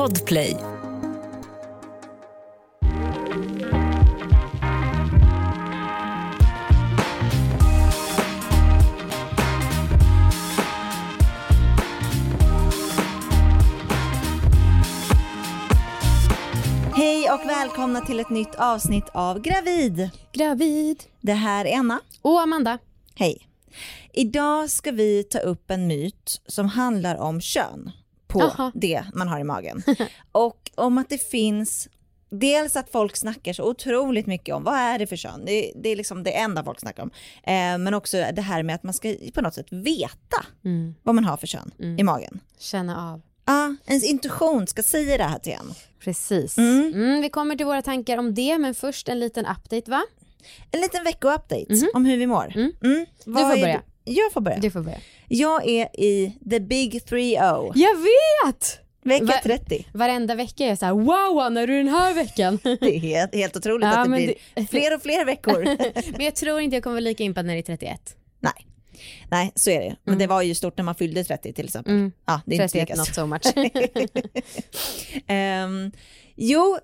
Podplay. Hej och välkomna till ett nytt avsnitt av Gravid. Gravid. Det här är Anna. Och Amanda. Hej. Idag ska vi ta upp en myt som handlar om kön på Aha. det man har i magen. och om att det finns Dels att folk snackar så otroligt mycket om vad är det för kön, det, det är liksom det enda folk snackar om. Eh, men också det här med att man ska på något sätt veta Mm. vad man har för kön i magen. Känna av. Ja, ens intuition ska säga det här till en. Precis. Mm. Mm, vi kommer till våra tankar om det, men först en liten update va? En liten vecko-update om hur vi mår. Mhm. Mm. Mm. Du får börja. Jag får börja. Du får börja. Jag är i the big 3-0, Jag vet! vecka Va- 30. Varenda vecka är jag så här: wow Anna, är du den här veckan? Det är helt, helt otroligt Ja, att det blir det- fler och fler veckor. men jag tror inte jag kommer vara lika impad när det är 31. Nej. Nej, så är det. Men det var ju stort när man fyllde 30 till exempel. Mm. Ja, det är inte 31 lika not so much. Ehm, jo,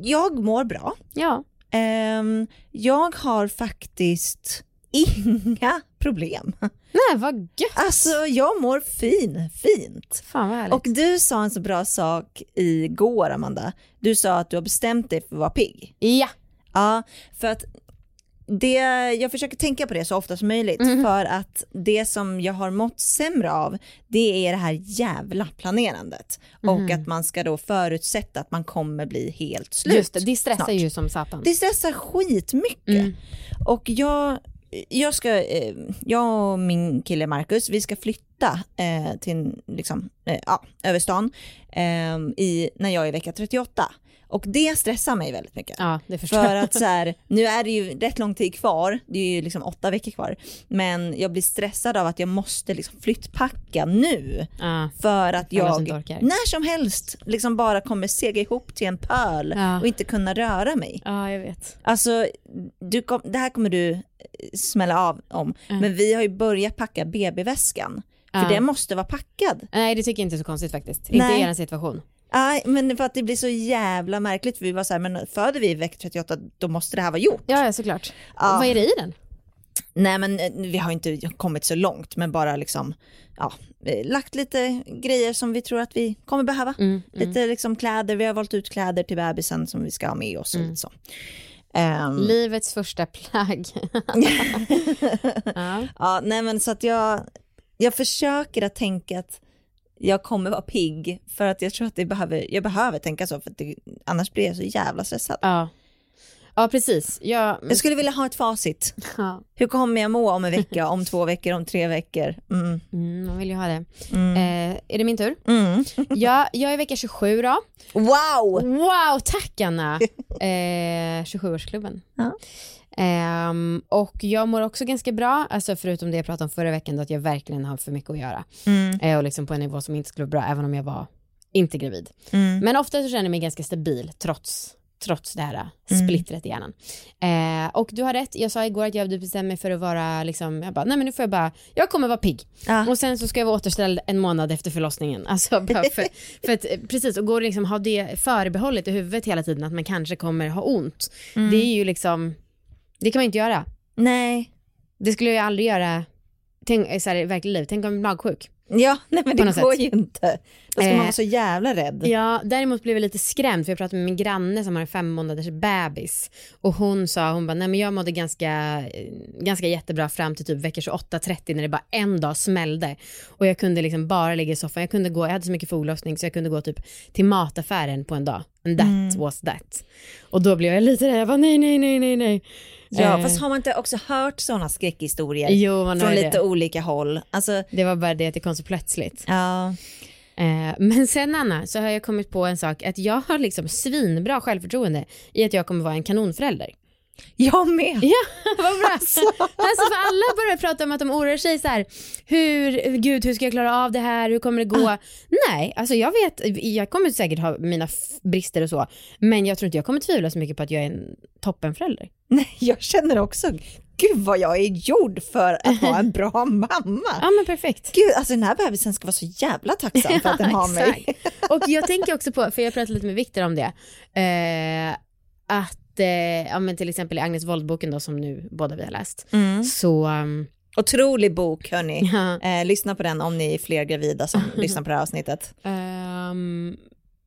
jag mår bra. ja. Ehm, jag har faktiskt inga problem. Nej vad gött. Alltså jag mår fin, fint. Fan vad härligt. Och du sa en så bra sak igår Amanda. Du sa att du har bestämt dig för att vara pigg. ja. Ja, för att det, jag försöker tänka på det så ofta som möjligt Mhm. för att det som jag har mått sämre av det är det här jävla planerandet och att man ska då förutsätta att man kommer bli helt slut. Mhm. Just det, det stressar snart. ju som satan. Det stressar skitmycket. Mm. Och jag, jag, ska, eh, jag och min kille Marcus, vi ska flytta eh, till, liksom, eh, ja, över stan eh, i, när jag är vecka 38. Och det stressar mig väldigt mycket. Ja, För att så här, nu är det ju rätt lång tid kvar, det är ju liksom åtta veckor kvar, men jag blir stressad av att jag måste liksom flyttpacka nu Ja. för att jag när som helst liksom bara kommer sega ihop till en pöl Ja. och inte kunna röra mig. ja, jag vet. Alltså, du kom, det här kommer du smälla av om, men vi har ju börjat packa BB-väskan. För Ja. den måste vara packad. Nej det tycker jag inte är så konstigt faktiskt. Nej. Inte i er situation. Nej, men för att det blir så jävla märkligt, för vi var så här, men föder vi i vecka 38, då måste det här vara gjort. Ja, såklart. Ja. Vad är det i den? Nej men eh, vi har inte kommit så långt men bara liksom ja, eh, lagt lite grejer som vi tror att vi kommer behöva. Mm, Lite liksom kläder, vi har valt ut kläder till bebisen som vi ska ha med oss och så. Ehm, Livets första plagg. ja. ja, nej men så att jag, jag försöker att tänka att jag kommer vara pigg för att jag tror att det behöver, jag behöver tänka så för det, annars blir jag så jävla stressad. ja. Ja, precis. Ja, men, Jag skulle vilja ha ett facit. ja. Hur kommer jag må om en vecka, om två veckor, om tre veckor? Mm. Mm, man vill ju ha det. Eh, är det min tur? Mm. Ja, jag är vecka 27 då. Wow! Wow, tack Anna! Eh, 27-årsklubben. Ja. Ehm, och jag mår också ganska bra, alltså förutom det jag pratade om förra veckan, då att jag verkligen har för mycket att göra. Mm. Eh, och liksom på en nivå som inte skulle vara bra, även om jag var inte gravid. Mm. Men ofta så känner jag mig ganska stabil trots, trots det här äh, Mm. splittret i hjärnan. Eh, och du har rätt, jag sa igår att jag bestämt mig för att vara liksom, jag bara, nej men nu får jag bara, jag kommer vara pigg. Ja. Och sen så ska jag vara återställd en månad efter förlossningen. Alltså bara för, för att, eh, precis, och gå och liksom ha det förbehållet i huvudet hela tiden att man kanske kommer ha ont. Mm. Det är ju liksom, det kan man inte göra. Nej. Det skulle jag aldrig göra tänk, så här, i verkliga liv. Tänk om jag blir magsjuk. Ja, nej men det går sätt. ju inte. Då ska Eh, man vara så jävla rädd. Ja, däremot blev jag lite skrämd för jag pratade med min granne som har en fem månaders bebis och hon sa, hon bara, nej men jag mådde ganska, eh, ganska jättebra fram till typ vecka 28-30 när det bara en dag smällde och jag kunde liksom bara ligga i soffan, jag kunde gå, jag hade så mycket foglossning så jag kunde gå typ till mataffären på en dag and that Mm. was that. Och då blev jag lite rädd, jag bara nej nej nej nej nej. Ja, Eh, fast har man inte också hört sådana skräckhistorier Jo, man från lite det. olika håll? Alltså, Det var bara det att kom så plötsligt. ja. Eh, men sen Anna, så har jag kommit på en sak, att jag har liksom svinbra självförtroende i att jag kommer vara en kanonförälder. Jag med. Ja, vad bra. Alltså. för alla börjar prata om att de oroar sig så här, hur, gud hur ska jag klara av det här, hur kommer det gå? Nej, alltså jag vet, jag kommer säkert ha mina brister och så, men jag tror inte jag kommer tvivla så mycket på att jag är en toppenförälder. Nej, jag känner också, gud vad jag är gjord för att vara en bra mamma. Ja men perfekt. Gud, alltså den här bebisen ska vara så jävla tacksam för att den har mig. och jag tänker också på, för jag pratade lite med Viktor om det, eh, att eh, ja, men till exempel i Agnes Wold-boken då som nu båda vi har läst, så um, Otrolig bok hörni. ja, Eh, lyssna på den om ni är fler gravida som lyssnar på det här avsnittet. ehm,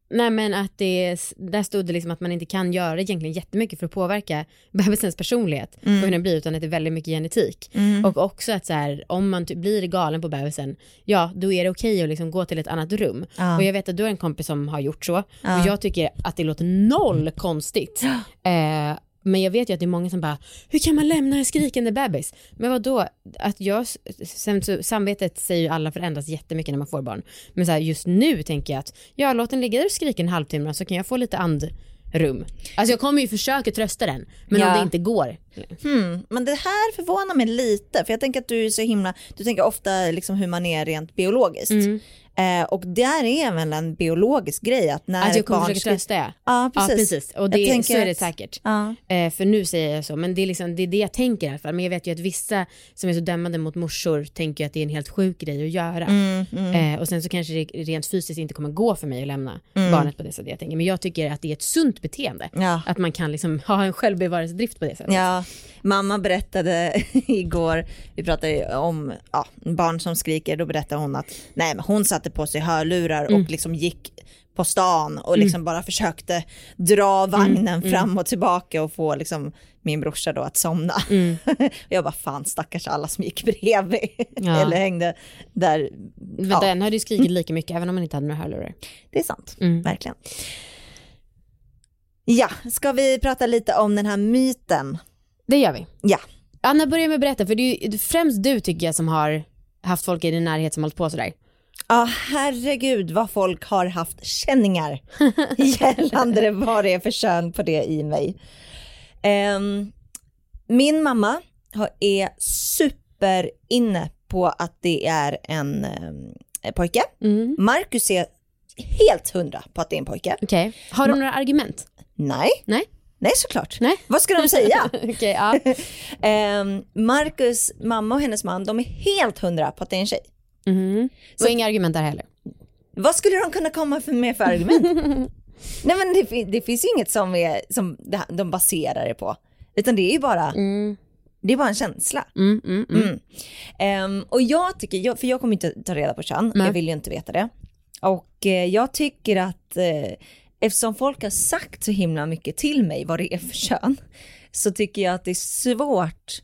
nej men att det, där stod det liksom att man inte kan göra egentligen jättemycket för att påverka bebisens personlighet på hur den blir utan att det är väldigt mycket genetik. Och också att så här, om man typ blir galen på bebisen, ja då är det okej att liksom gå till ett annat rum. Ja. Och jag vet att du har en kompis som har gjort så Ja. och jag tycker att det låter noll konstigt. Eh, men jag vet ju att det är många som bara, hur kan man lämna en skrikande bebis? Men vad då? Att jag, sen så, samvetet säger ju alla förändras jättemycket när man får barn. Men så här, just nu tänker jag att, ja låt den ligga där och skrika en halvtimme så kan jag få lite andrum. Alltså jag kommer ju försöka trösta den, men Ja. om det inte går. Hmm, men det här förvånar mig lite, för jag tänker att du är så himla, du tänker ofta liksom hur man är rent biologiskt. Mm. Eh, och där är väl en biologisk grej att när Att jag kommer barn försöka trösta ja. Ja, precis. Ja precis, och det, Jag tänker så är det säkert. Ja. Eh, för nu säger jag så, men det är, liksom, det är det jag tänker i alla fall. Men jag vet ju att vissa som är så dömande mot morsor tänker att det är en helt sjuk grej att göra. Mm, mm. Eh, och sen så kanske det rent fysiskt inte kommer gå för mig att lämna Mm. barnet på det sättet jag tänker. Men jag tycker att det är ett sunt beteende. Ja. Att man kan liksom ha en självbevarelsedrift på det sättet. Ja, mamma berättade igår, vi pratade om barn som skriker, då berättade hon att nej, men hon satte på sig hörlurar och Mm. liksom gick på stan och liksom bara försökte dra vagnen Mm, fram och tillbaka och få liksom min brorsa då att somna. Mm. jag bara fan stackars alla som gick bredvid Ja. eller hängde där. Men Ja, den hade ju skrikit lika mycket även om man inte hade några hörlurar. det är sant, Mm. verkligen. Ja, ska vi prata lite om den här myten? Det gör vi. Ja. Anna, börja med att berätta, för det är ju främst du tycker jag som har haft folk i din närhet som hållit på sådär. Ja, herregud vad folk har haft känningar gällande vad det är för kön på det i mig. Ehm, min mamma har, är super inne på att det är en um, pojke. Mm. Marcus är helt hundra på att det är en pojke. Okej. Har de några argument? Nej, Nej? nej såklart. Nej? Vad ska de säga? Okej, ja. Ehm, Marcus mamma och hennes man, de är helt hundra på att det är en tjej. Mhm. Och inga argument där heller. Vad skulle de kunna komma för med för argument? Nej men det, det finns ju inget som, är, som de baserar det på. Utan det är ju bara, Mm. det är bara en känsla. Mm, mm, mm. Mm. Ehm, och jag tycker, jag, för jag kommer inte ta reda på kön, Nej. jag vill ju inte veta det. Och eh, jag tycker att eh, eftersom folk har sagt så himla mycket till mig vad det är för kön, så tycker jag att det är svårt,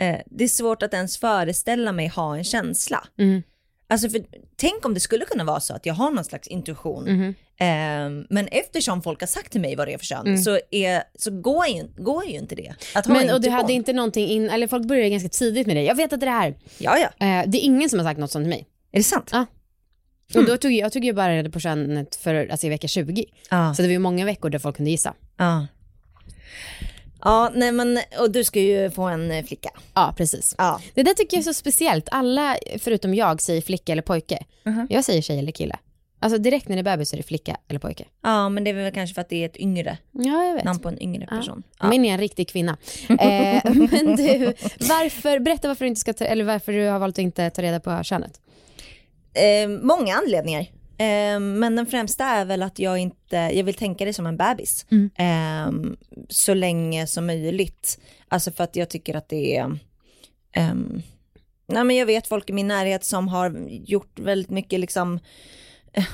eh, det är svårt att ens föreställa mig ha en känsla. Mm. Alltså för, tänk om det skulle kunna vara så att jag har någon slags intuition, Mhm. Ehm, men eftersom folk har sagt till mig vad det är för kön Mm. så, är, så går, ju, går ju inte det. Att ha Men och du hade inte någonting in, eller folk började ganska tidigt med det. Jag vet att det är det här. Ja, ja. Eh, det är ingen som har sagt något sånt till mig. Är det sant? Ja. Och då tog jag, tog ju bara reda på könet för, alltså i vecka 20. Ja. Så det var ju många veckor där folk kunde gissa. Ja. Ja, nej men, och du ska ju få en eh, flicka. Ja, precis. Ja. Det där tycker jag är så speciellt. Alla, förutom jag, säger flicka eller pojke. Mhm. Jag säger tjej eller kille. Alltså direkt när det är bebis så är det flicka eller pojke. ja, men det är väl kanske för att det är ett yngre Ja, jag vet. namn på en yngre Ja. person. Ja. Min är en riktig kvinna. eh, men du, varför, berätta varför du, inte ska ta, eller varför du har valt att inte ta reda på könet. Eh, många anledningar. Eh, men den främsta är väl att jag inte, jag vill tänka det som en bebis. Mm. Eh, så länge som möjligt. Alltså för att jag tycker att det är, ehm, nej men jag vet folk i min närhet som har gjort väldigt mycket liksom, eh,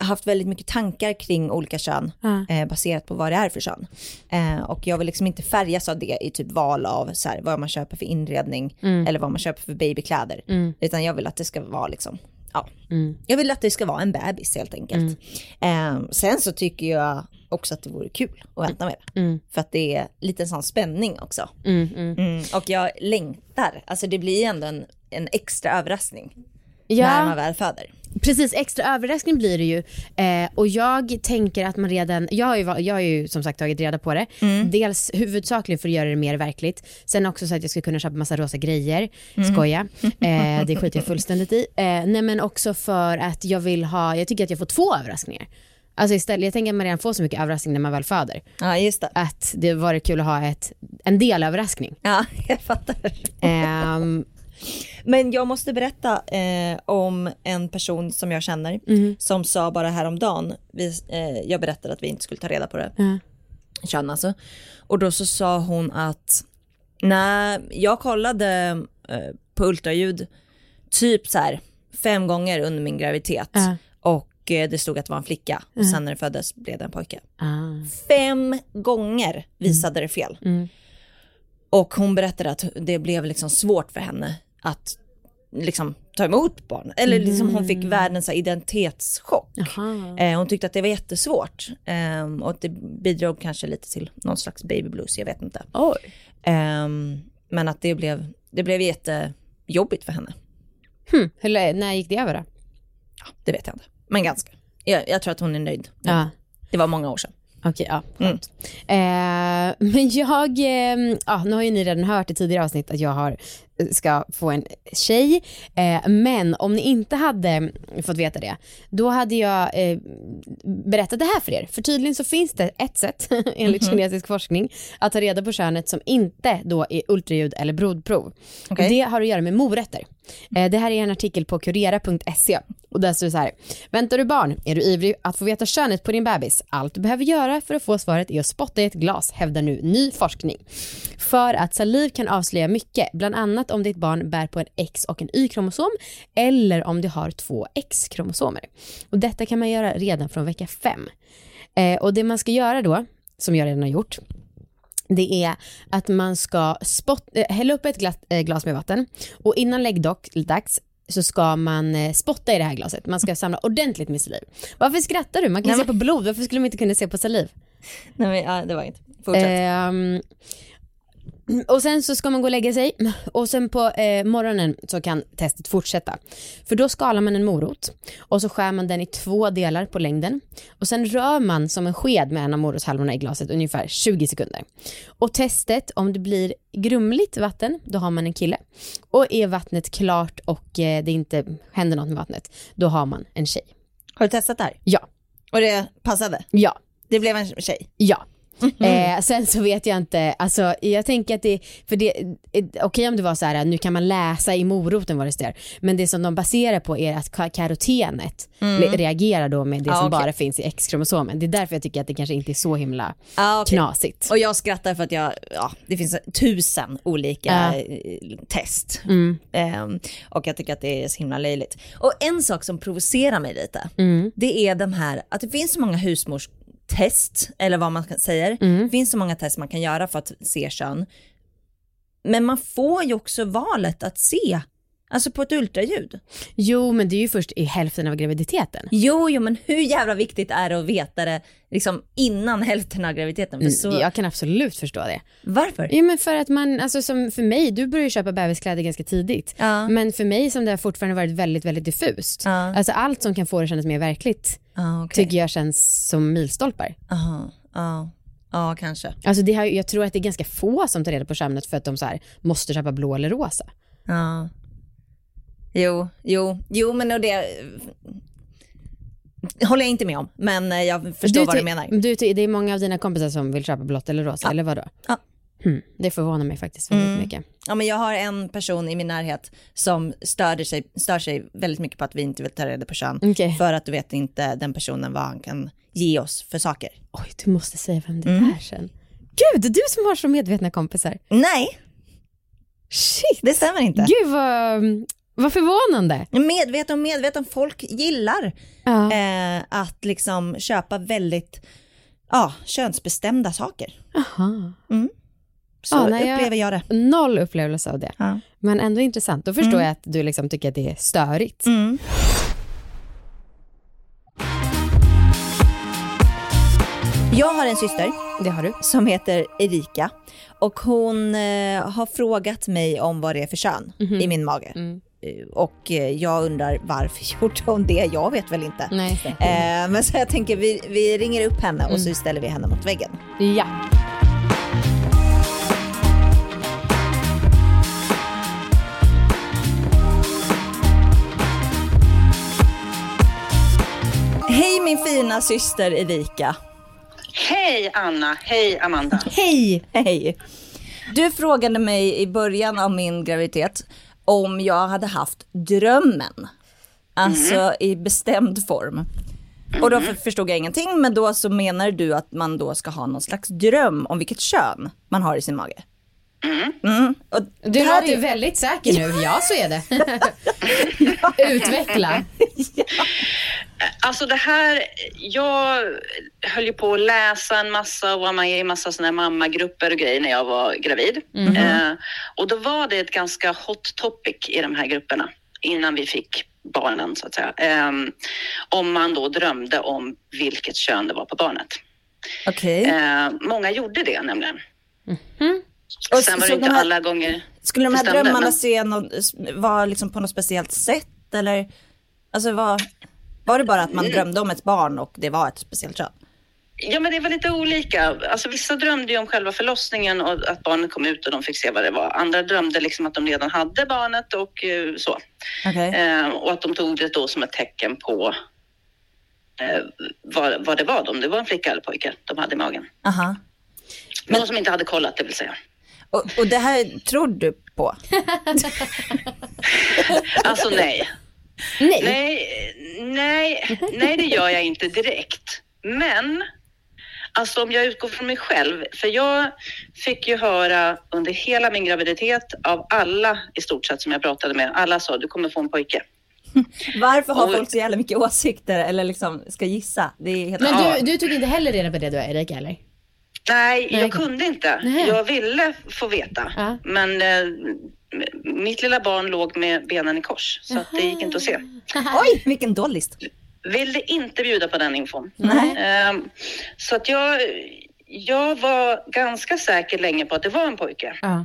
haft väldigt mycket tankar kring olika kön Ja. eh, baserat på vad det är för kön. Eh, och jag vill liksom inte färgas av det i typ val av så här, vad man köper för inredning Mm. eller vad man köper för babykläder. Mm. Utan jag vill att det ska vara liksom, ja, Mm. jag vill att det ska vara en bebis helt enkelt. Eh, sen så tycker jag också att det vore kul att vänta med det. Mm. För att det är lite sån spänning också. Mm. Mm. Mm. Och jag längtar, alltså det blir ändå en, en extra överraskning när Ja, man väl föder. Precis. Extra överraskning blir det ju. Eh, och jag tänker att man redan, jag har, ju, jag har ju som sagt tagit reda på det. Dels huvudsakligen för att göra det mer verkligt. Sen också så att jag ska kunna köpa massa rosa grejer. Skoja. Eh, det skiter jag fullständigt i. Eh, nej men också för att jag vill ha, jag tycker att jag får två överraskningar. Alltså istället, jag tänker att man redan får så mycket överraskning när man väl föder. Ja, just det. Att det var kul att ha ett, en del överraskning. Ja, jag fattar. Ehm, Men jag måste berätta eh, om en person som jag känner som sa bara häromdagen, vi, eh, jag berättade att vi inte skulle ta reda på det, Ja. kön alltså. Och då så sa hon att när jag kollade eh, på ultraljud typ så här fem gånger under min graviditet Ja. och eh, det stod att det var en flicka och sen när det föddes blev det en pojke. Ah. Fem gånger visade det fel. Mm. Och hon berättade att det blev liksom svårt för henne att liksom ta emot barn. Eller liksom hon fick världens så här, identitetschock. Eh, hon tyckte att det var jättesvårt. Eh, och det bidrog kanske lite till någon slags baby blues, jag vet inte. Eh, men att det blev, det blev jättejobbigt för henne. Hm. Hur, när gick det över då? Ja, det vet jag inte. Men ganska. Jag, jag tror att hon är nöjd. Ja. Det var många år sedan. Okej, ja. skönt. Eh, men jag, eh, ja, nu har ju ni redan hört i tidigare avsnitt att jag har, ska få en tjej. Eh, men om ni inte hade fått veta det, då hade jag eh, berättat det här för er. För tydligen så finns det ett sätt, enligt kinesisk forskning, att ta reda på könet som inte då är ultraljud eller blodprov. Okej. Det har att göra med morötter. Eh, det här är en artikel på kurera.se och där står det så här. Väntar du barn? Är du ivrig att få veta könet på din bebis? Allt du behöver göra för att få svaret är att spotta i ett glas, hävdar nu ny forskning. För att saliv kan avslöja mycket, bland annat om ditt barn bär på en X och en Y-kromosom eller om det har två X-kromosomer. Och detta kan man göra redan från vecka 5. Eh, och det man ska göra då, som jag redan har gjort, det är att man ska spott, äh, hälla upp ett glas, äh, glas med vatten och innan läggdags så ska man eh, spotta i det här glaset. Man ska samla ordentligt med saliv. Varför skrattar du? Man kan Nej, se på blod. Varför skulle man inte kunna se på saliv? Nej, men, ja, det var inget. Fortsätt. Ehm, och sen så ska man gå och lägga sig och sen på eh, morgonen så kan testet fortsätta. För då skalar man en morot och så skär man den i två delar på längden och sen rör man som en sked med en av morotshalvorna i glaset ungefär 20 sekunder. Och testet, om det blir grumligt vatten, då har man en kille. Och är vattnet klart och eh, det inte händer något med vattnet, då har man en tjej. Har du testat det här? Ja, Och det passade? ja, Det blev en tjej? Ja. Eh, sen så vet jag inte, alltså jag tänker att det, för det, eh, okej om det var så här, nu kan man läsa i moroten vad det står, men det som de baserar på är att ka- karotenet le- reagerar då med det Ja, som okej. bara finns i X-kromosomen. Det är därför jag tycker att det kanske inte är så himla Ja, okej. knasigt. Och jag skrattar för att jag, ja, det finns tusen olika eh, test. Mm. Ehm, och jag tycker att det är så himla löjligt. Och en sak som provocerar mig lite, Mm. det är de här, att det finns så många husmorstest, eller vad man säger. Mm. Det finns så många test man kan göra för att se kön. Men man får ju också valet att se, alltså på ett ultraljud. Jo men det är ju först i hälften av graviditeten. Jo, jo, men hur jävla viktigt är det att veta det liksom innan hälften av graviditeten? För så, Jag kan absolut förstå det. Varför? Jo men för att man, alltså som för mig, du började ju köpa bebiskläder ganska tidigt. Ja. Men för mig som det har fortfarande varit väldigt, väldigt diffust. Ja. Alltså allt som kan få det att kännas mer verkligt Ah, okej. tycker jag känns som milstolpar. Aha, ja, ja kanske. Alltså det har, jag tror att det är ganska få som tar reda på könet för att de så här, måste köpa blå eller rosa. Ja. Jo, jo, jo men och det håller jag inte med om. Men eh, jag förstår vad du menar. Du, det är många av dina kompisar som vill köpa blått eller rosa, eller vadå? Ja. Hmm, det förvånar mig faktiskt väldigt Mm. mycket. Ja, men jag har en person i min närhet som störde sig, stör sig väldigt mycket på att vi inte vill ta reda på kön. Okej. För att du vet inte den personen vad han kan ge oss för saker. Oj, du måste säga vem det Mm. är sen. Gud, du som har så medvetna kompisar. Nej, Shit! det stämmer inte. Gud vad, vad förvånande. Medveten och medveten, folk gillar Ja. eh, att liksom köpa väldigt ja, könsbestämda saker. Aha. Så Ja, nej, jag- upplever jag det. Noll upplevelse av det. Ja. Men ändå intressant. Då förstår jag att du liksom tycker att det är störigt. Mm. Jag har en syster Det har du. som heter Erika och hon eh, har frågat mig om vad det är för kön i min mage. Mm. Och eh, jag undrar varför gjorde hon det? Jag vet väl inte. Nej. Eh, men så jag tänker vi, vi ringer upp henne och så ställer vi henne mot väggen. Ja. Hej min fina syster Erika. Hej Anna, hej Amanda. Hej! Hej! Du frågade mig i början av min graviditet om jag hade haft drömmen. Alltså i bestämd form. Och då för- förstod jag ingenting, men då så menar du att man då ska ha någon slags dröm om vilket kön man har i sin mage. Mm. Och Du låter är- väldigt säker nu. Ja, så är det. Utveckla. Alltså det här, jag höll ju på att läsa en massa och var med i en massa sådana här mammagrupper och grejer när jag var gravid. Eh, och då var det ett ganska hot topic i de här grupperna innan vi fick barnen så att säga. Eh, om man då drömde om vilket kön det var på barnet. Okej. Eh, många gjorde det nämligen. Och Sen var det inte de här- alla gånger Skulle de här stämde, drömmarna men- se något, vara liksom på något speciellt sätt eller? Alltså var, var det bara att man drömde om ett barn och det var ett speciellt kön? Ja, men det var lite olika. Alltså, vissa drömde ju om själva förlossningen och att barnet kom ut och de fick se vad det var. Andra drömde liksom att de redan hade barnet och eh, så. Okej. Eh, och att de tog det då som ett tecken på eh, vad, vad det var, om det var en flicka eller pojke de hade i magen. Aha. De som inte hade kollat, det vill säga. Och, och det här tror du på? Alltså nej. Nej. Nej, nej, nej, det gör jag inte direkt. Men alltså om jag utgår från mig själv, för jag fick ju höra under hela min graviditet av alla i stort sett som jag pratade med, alla sa du kommer få en pojke. Varför har Och- folk så jävla mycket åsikter eller liksom ska gissa? Det är helt Men du, du tog inte heller reda på det då, Erika, eller? Nej, Nej. jag kunde inte. Nej. Jag ville få veta, Ja. men eh, mitt lilla barn låg med benen i kors så att det gick inte att se. Oj, vilken dollist. Ville inte bjuda på den infon. Nej. Ehm, så att jag, jag var ganska säker länge på att det var en pojke Ja.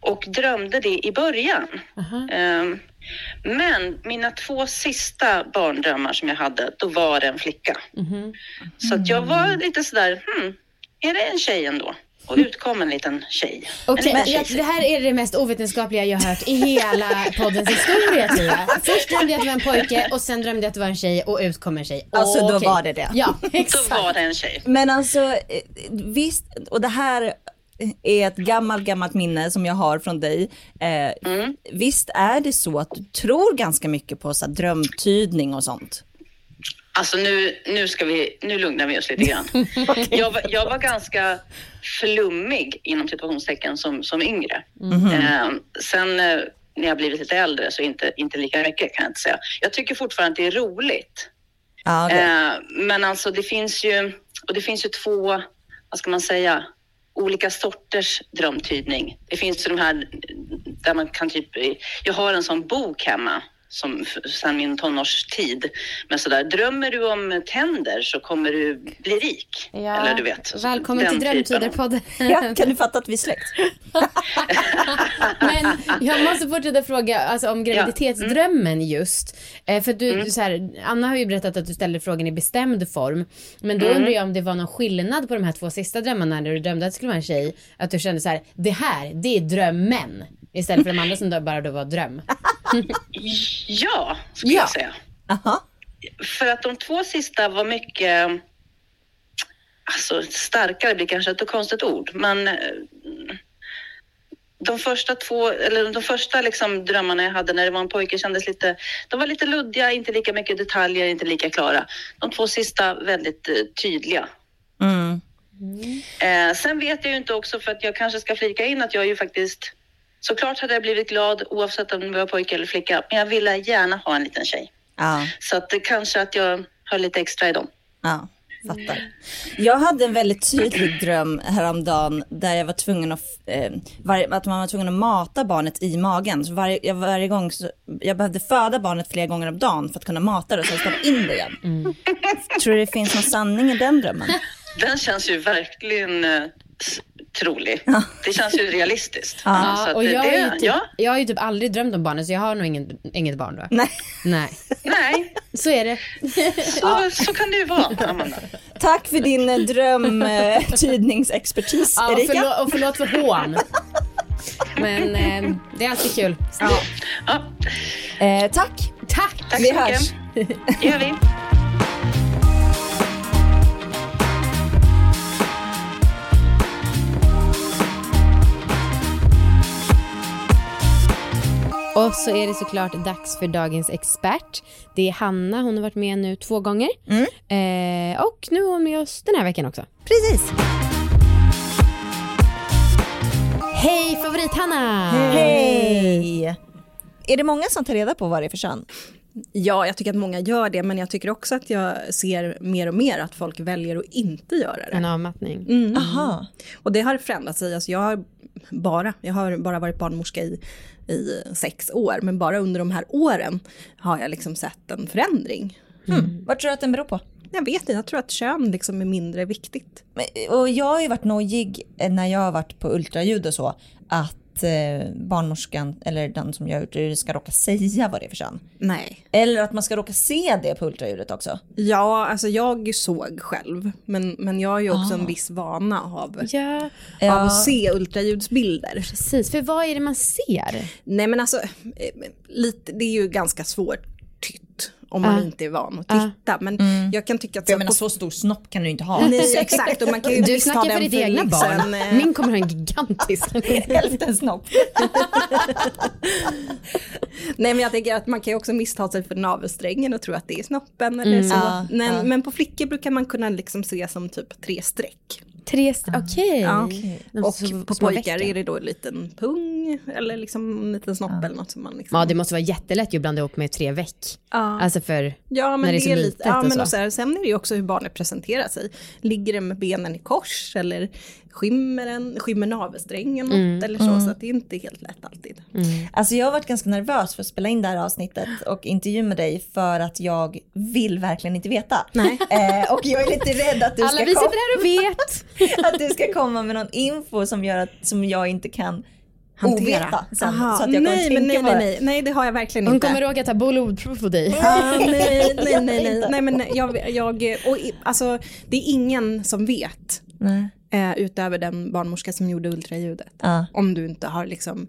och drömde det i början. Ehm, men mina två sista barndrömmar som jag hade, då var det en flicka. Mhm. Så att jag var lite sådär, hmm, är det en tjej ändå? Och utkom en liten tjej. Okej, en liten tjej. det här är det mest ovetenskapliga jag har hört i hela poddens historia tror jag. Först drömde jag att det var en pojke och sen drömde jag att det var en tjej och ut kom en tjej. Alltså, då Okej. var det det. Ja, Då exakt. var det en tjej. Men alltså eh, visst, och det här är ett gammalt, gammalt minne som jag har från dig. Eh, Mm. Visst är det så att du tror ganska mycket på så här, drömtydning och sånt? Alltså nu, nu ska vi, nu lugnar vi oss lite grann. jag, var, jag var ganska flummig inom situationstecken som, som yngre. Eh, sen eh, när jag blivit lite äldre så inte, inte lika mycket kan jag inte säga. Jag tycker fortfarande att det är roligt. Ja, okej. Eh, men alltså det finns ju, och det finns ju två, vad ska man säga, olika sorters drömtydning. Det finns ju de här där man kan typ, jag har en sån bok hemma som sedan min tonårstid. Men sådär, drömmer du om tänder så kommer du bli rik. Eller du vet. Välkommen till Drömtiderpodden. ja, kan du fatta att vi är släkt? Men jag måste fortsätta fråga alltså, om graviditetsdrömmen Mm. just. Eh, för du, du, så här, Anna har ju berättat att du ställde frågan i bestämd form. Men då Mm. undrar jag om det var någon skillnad på de här två sista drömmarna när du drömde att det skulle vara en tjej. Att du kände så här, det här, det är drömmen. Istället för de andra som då bara då var dröm. Ja, skulle Ja. jag säga. Aha. För att de två sista var mycket, alltså starkare blir kanske ett konstigt ord, men eh, de första två, eller de första liksom drömmarna jag hade när det var en pojke kändes lite, de var lite luddiga, inte lika mycket detaljer, inte lika klara. De två sista väldigt eh, tydliga. Mm. Eh, sen vet jag ju inte också, för att jag kanske ska flika in att jag ju faktiskt, såklart hade jag blivit glad oavsett om det var pojke eller flicka, men jag ville gärna ha en liten tjej. Ja, Så att det kanske att jag har lite extra i dem. ja, fattar. Jag hade en väldigt tydlig dröm häromdagen där jag var tvungen att, eh, varje, att man var tvungen att mata barnet i magen. Så varje, jag, varje gång så, jag behövde föda barnet flera gånger om dagen för att kunna mata det och sen stoppa in det igen. Tror du det finns någon sanning i den drömmen? Den känns ju verkligen eh, trolig. Det känns ju realistiskt. Ja, att och det- jag, har ju det, typ, ja, jag har ju typ aldrig drömt om barnet så jag har nog ingen, inget barn då. Nej. Nej, nej, så är det. så, så kan det ju vara, Amanda. Tack för din eh, drömtydningsexpertis, Ja, och, Erika. förlåt, och förlåt för hån. Men eh, det är alltid kul. Ja, Eh, tack. Tack! tack Vi så mycket. hörs. Det gör vi. Och så är det såklart dags för dagens expert. Det är Hanna, hon har varit med nu två gånger. Eh, och nu är hon med oss den här veckan också. Precis. Hej favorit-Hanna! Hej! Är det många som tar reda på vad det är för kön? Ja, jag tycker att många gör det, men jag tycker också att jag ser mer och mer att folk väljer att inte göra En det. avmattning. Mm. Aha. Och det har förändrat sig. Alltså jag, har bara, jag har bara varit barnmorska i, i sex år, men bara under de här åren har jag liksom sett en förändring. Hmm. Vad tror du att den beror på? Jag vet inte, jag tror att kön liksom är mindre viktigt. Men- Och jag har ju varit nojig när jag har varit på ultraljud och så att eh, barnmorskan eller den som gör ultraljud ska råka säga vad det är för kön. Nej. Eller att man ska råka se det på ultraljudet också. Ja, alltså jag såg själv, men, men jag har ju också en viss vana av, Ja, Ja. av att se ultraljudsbilder. precis. För vad är det man ser? Nej men alltså, eh, lite, det är ju ganska svårt tytt om man Ja. inte är van att Ja. titta. Men jag kan tycka att... Jag så menar på- så stor snopp kan du inte ha. Nej, exakt, och man kan ju Du snackar för den ditt egna barn. eh, Min kommer ha en gigantisk. Hälften snopp. Nej men jag tänker att man kan ju också missta sig för navelsträngen och tro att det är snoppen eller så. Ja, men, men på flickor brukar man kunna liksom se som typ tre streck. Tre, st- okej. Ja. De Och så- på pojkar veckor. är det då en liten pung eller liksom en liten snopp eller något som man liksom... Ja, det måste vara jättelätt att blanda ihop med tre veck. Ja. Alltså för... Ja, men när det är det så är litet lite, ja, och men så. och så här, sen är det ju också hur barnet presenterar sig. Ligger det med benen i kors eller skymmer, den, skymmer navelsträngen något Mm. eller så. Så att det är inte helt lätt alltid. Alltså jag har varit ganska nervös för att spela in det här avsnittet och intervju med dig för att jag vill verkligen inte veta. Nej. Eh, och jag är lite rädd att du, Alla ska vi komma, sitter här och vet. att du ska komma med någon info som gör att som jag inte kan Hantera. oveta sen. Aha, så att jag nej, men nej, nej, det. nej, nej, det har jag verkligen Hon inte. kommer råka ta blodprov på dig. Ah, nej, nej, nej, nej, nej, men jag, jag och, alltså, det är ingen som vet Nej. Eh, utöver den barnmorska som gjorde ultraljudet. Ja. Om du inte har liksom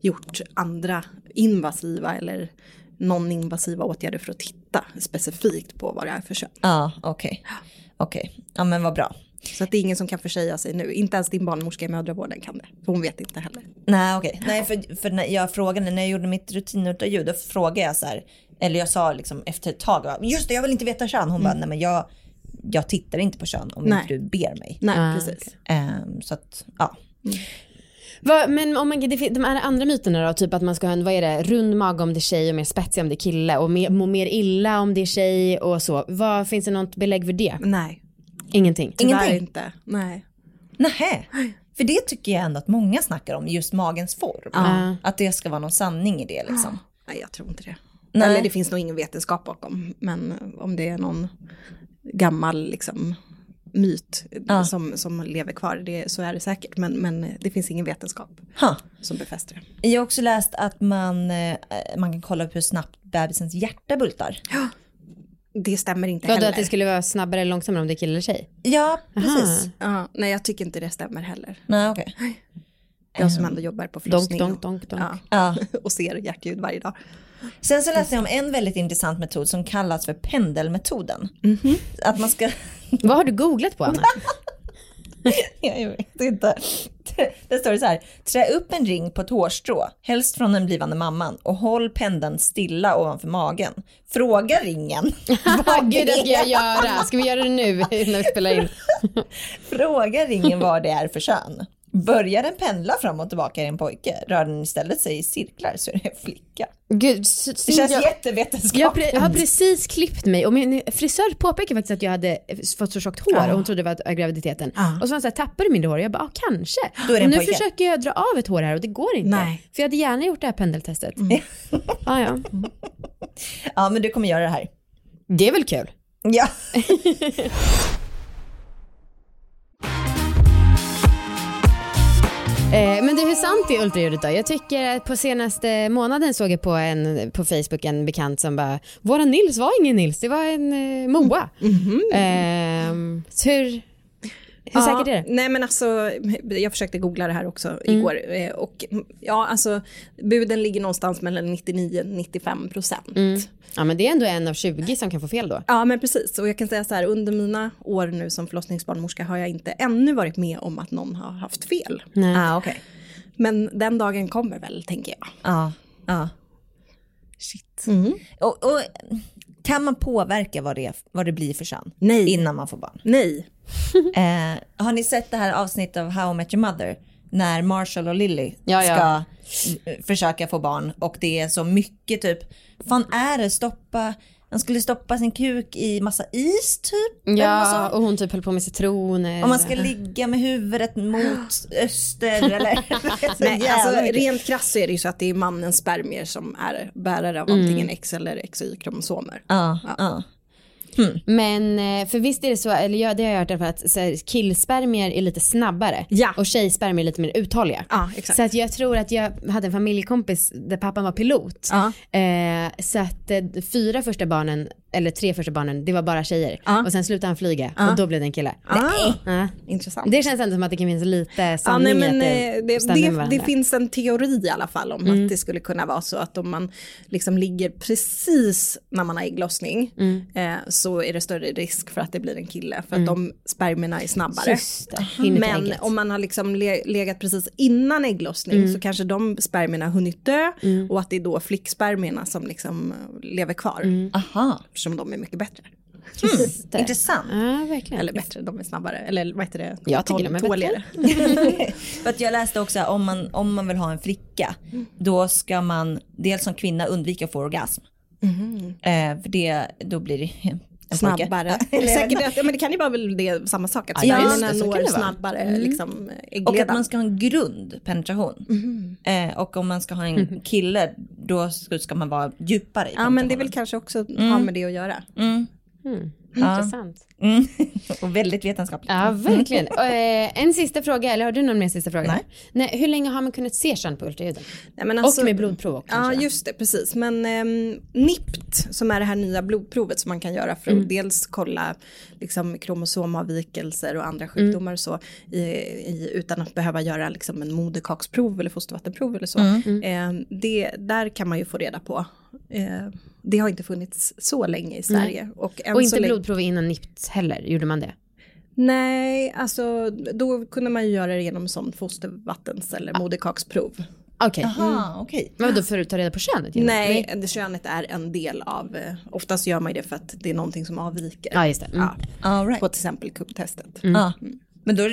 gjort andra invasiva eller non-invasiva åtgärder för att titta specifikt på vad det är för kön. Ja, okej. Okej, ja men vad bra. Så att det är ingen som kan försäga sig nu. Inte ens din barnmorska i mödravården kan det. För hon vet inte heller. Nej okej, nej för, för när jag frågade, när jag gjorde mitt rutinultraljud, då frågade jag så här, eller jag sa liksom efter ett tag, just det jag vill inte veta kön. Hon bara, nej men jag, jag tittar inte på kön om Nej. inte du ber mig. Nej, Ah, precis. Ehm, så att, ja. Vad- men om man, det, fin- de här andra myterna då, typ att man ska ha en, vad är det, rund mage om det är tjej och mer spetsig om det är kille och mer, må mer illa om det är tjej och så. Vad, finns det något belägg för det? Nej, Ingenting. tyvärr Ingenting? inte. Nej. Nähä. För det tycker jag ändå att många snackar om, just magens form. Ja. Att det ska vara någon sanning i det liksom. Nej, jag tror inte det. Nej. Eller det finns nog ingen vetenskap bakom. Men om det är någon gammal liksom, myt Ja. som, som lever kvar, det, så är det säkert. Men, men det finns ingen vetenskap Ha. som befäster det. Jag har också läst att man, eh, man kan kolla upp hur snabbt bebisens hjärta bultar. Det stämmer inte Vadå heller. att det skulle vara snabbare eller långsammare om det är kille eller tjej? Ja, precis. Ja, nej, jag tycker inte det stämmer heller. Nej, okej. Jag som ändå jobbar på Donk, förlossning donk, donk, donk. Ja, Ja. och ser hjärtljud varje dag. Sen så läste jag om en väldigt intressant metod som kallas för pendelmetoden. Att man ska, Vad har du googlat på Anna? jag vet inte. Det står det så här, trä upp en ring på ett hårstrå, helst från den blivande mamman och håll pendeln stilla ovanför magen. Fråga ringen. vad Gud det ska jag göra. Ska vi göra det nu när vi spelar in? Fråga ringen vad det är för kön. Börjar den pendla fram och tillbaka det en pojke. Rör den istället sig i cirklar så är det en flicka. Gud, s- Det känns jag, jättevetenskapligt. jag, jag har precis klippt mig och min frisör påpekade faktiskt att jag hade fått så tjockt hår och hon trodde det var graviditeten. Ja. Och så var han såhär, tappar du mindre hår? Jag bara, ah, kanske. Då är det och en nu pojke. försöker jag dra av ett hår här och det går inte. Nej. För jag hade gärna gjort det här pendeltestet. Ah, ja. Ja men du kommer göra det här. Det är väl kul? Ja. Eh, men du, hur sant är ultraljudet då? Jag tycker att på senaste månaden såg jag på, en, på Facebook en bekant som bara, våra Nils var ingen Nils, det var en eh, Moa. Eh, så hur, hur säkert är det? Nej men alltså, jag försökte googla det här också Mm. igår. eh, Och ja, alltså buden ligger någonstans mellan 99-95 procent. Mm. Ja men det är ändå en av 20 som kan få fel då. Ja men precis, och jag kan säga så här, under mina år nu som förlossningsbarnmorska har jag inte ännu varit med om att någon har haft fel. Nej. Ah, okej. Men den dagen kommer väl, tänker jag. Ja. Ja. Shit. Mm. Och, och kan man påverka vad det, vad det blir för kön Nej. innan man får barn? Nej. Eh, har ni sett det här avsnittet av How I Met Your Mother? När Marshall och Lily Ja, ja. ska eh, försöka få barn och det är så mycket typ, fan är det stoppa, han skulle stoppa sin kuk i massa is typ? Ja, och hon typ höll på med citroner. Om man ska ligga med huvudet mot öster eller? Nej, alltså, rent krasst så är det ju så att det är mannens spermier som är bärare av Mm. antingen X eller XY-kromosomer. Ja, ja. Men eh, för visst är det så, eller ja, det har jag hört i alla fall, att så här, killspermier är lite snabbare Ja. och tjejspermier är lite mer uthålliga. Ja. Så att jag tror att jag hade en familjekompis där pappan var pilot. Ja. Eh, så att eh, fyra första barnen, eller tre första barnen, det var bara tjejer. Och sen slutade han flyga och då blev det en kille. Ah, Ja. intressant. Det känns ändå som att det kan finnas lite sanning nej, men, att eh, det, det, det, det finns en teori i alla fall om Mm. att det skulle kunna vara så att om man liksom ligger precis när man har ägglossning Mm. eh, så är det större risk för att det blir en kille för att de spermierna är snabbare. Men ägget. om man har liksom le- legat precis innan ägglossning Mm. så kanske de spermierna har hunnit dö och att det är då flickspermierna som liksom eh, lever kvar Mm. Aha, eftersom de är mycket bättre. Det. intressant. Ja, verkligen. Eller bättre, de är snabbare. Eller vad heter det? Jag tycker de är Tåligare. För att jag läste också om man, om man vill ha en flicka, då ska man dels som kvinna undvika att få orgasm. Eh, för det, då blir det en pojke. snabbare. Eller- Säkert, ja, men det kan ju vara väl det, samma sak, att Ja, så kan når snabbare liksom, Och att man ska ha en grund penetration. Eh, och om man ska ha en kille, då ska, man vara djupare i Ja men det är väl kanske också har med det att göra. Mm. Mm. Intressant. Mm. och väldigt vetenskapligt. Ja, verkligen. Eh, en sista fråga, eller har du någon mer sista fråga? Nej. Nej hur länge har man kunnat se kön på ultraljuden? Nej, alltså- och med blodprov också, Ja just det, precis. Men ehm, NIPT som är det här nya blodprovet som man kan göra för att dels kolla liksom, kromosomavvikelser och andra sjukdomar och så i, i, utan att behöva göra liksom, en moderkaksprov eller fostervattenprov eller så. Ehm, det, där kan man ju få reda på. Eh, det har inte funnits så länge i Sverige. Och, än Och så inte blodprov innan NIPT heller, gjorde man det? Nej, alltså då kunde man ju göra det genom sånt fostervattens eller moderkaksprov. Okej. Jaha, okej. Men vadå för att ta reda på könet? Nej, det könet är en del av, eh, oftast gör man ju det för att det är någonting som avviker. Ja, just det. Mm. Ja, right. på till exempel kupptestet. Ja. Men då,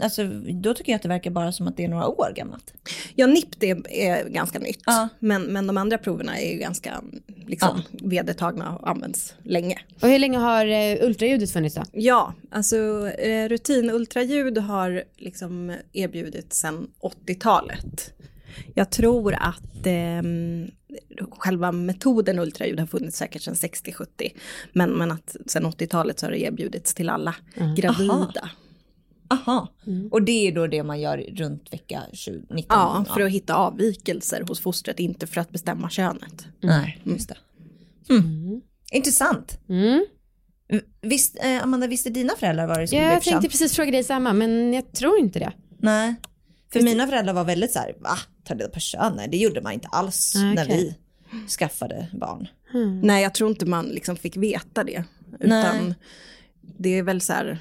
alltså, då tycker jag att det verkar bara som att det är några år gammalt. Ja, NIPT är, är ganska nytt. Ja. Men, men de andra proverna är ju ganska liksom, vedertagna och används länge. Och hur länge har eh, ultraljudet funnits då? Ja, alltså eh, rutinultraljud har liksom erbjudits sedan 80-talet. Jag tror att eh, själva metoden ultraljud har funnits säkert sedan 60-70. Men, men att sedan 80-talet så har det erbjudits till alla gravida. Aha. Och det är då det man gör runt vecka 20, 19? Ja, för att hitta avvikelser hos fostret, inte för att bestämma könet. Nej, just det. Mm. Intressant. Mm. Visst, eh, Amanda, visste dina föräldrar vad det skulle Ja, bli jag tänkte precis fråga dig samma, men jag tror inte det. Nej. För mina föräldrar var väldigt så här, va? Ta reda på kön? Nej, det gjorde man inte alls Nej, när okej. vi skaffade barn. Nej, jag tror inte man liksom fick veta det. Nej. Utan det är väl så här,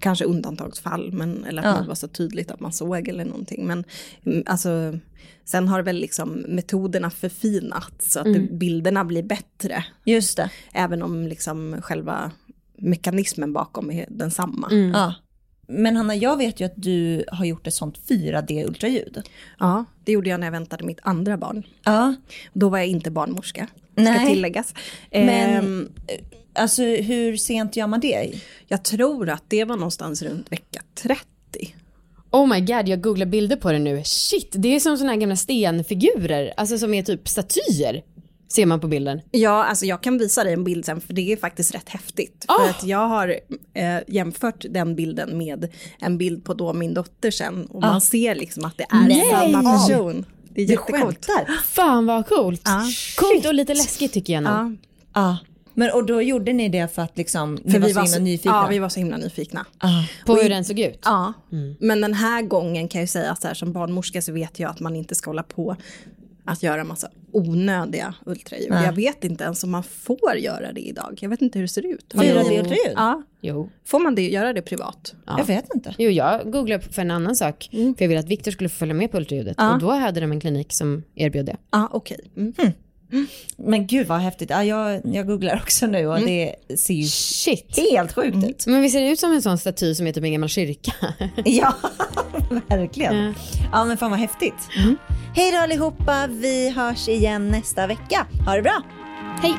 kanske undantagsfall, men, eller att Ja. det var så tydligt att man såg eller någonting. Men mm, alltså, sen har väl liksom metoderna förfinats så att det, bilderna blir bättre. Just det. Även om liksom själva mekanismen bakom är densamma. Ja. Men Hanna, jag vet ju att du har gjort ett sånt 4D-ultraljud. Ja, det gjorde jag när jag väntade mitt andra barn. Ja. Då var jag inte barnmorska, ska Nej. tilläggas. Men Ehm, alltså hur sent gör man det? jag tror att det var någonstans runt vecka 30. Oh my god, jag googlar bilder på det nu. Shit, det är som såna här gamla stenfigurer, alltså som är typ statyer. Ser man på bilden. Ja, alltså jag kan visa dig en bild sen för det är faktiskt rätt häftigt. För Ah! att jag har eh, jämfört den bilden med en bild på då min dotter sen och man ser liksom att det är Nej! samma person. Det är jättecoolt. Fan vad coolt. Ja. Coolt och lite läskigt tycker jag nog. Ja, Ja. Men och då gjorde ni det för att liksom, ni för var vi så var himla så, nyfikna? ja, vi var så himla nyfikna. Ah. På hur den såg ut. Ja, men den här gången kan jag säga så här som barnmorska så vet jag att man inte ska hålla på att göra massa onödiga ultraljud. Nej. Jag vet inte ens om man får göra det idag. Jag vet inte hur det ser ut. Får Har ni- det ultraljud? Ja. Jo. Får man det, göra det privat? Ja. Jag vet inte. Jo, jag googlade för en annan sak. För jag ville att Viktor skulle få följa med på ultraljudet. Ja. Och då hade de en klinik som erbjöd det. Ja, okej. Mm. Men gud vad häftigt. Ja, jag, jag googlar också nu och det ser ju Shit. helt sjukt ut. Men vi ser ut som en sån staty som är typ en gammal kyrka. Ja, verkligen. Ja men fan vad häftigt. Hej då allihopa, vi hörs igen nästa vecka. Ha det bra. Hej!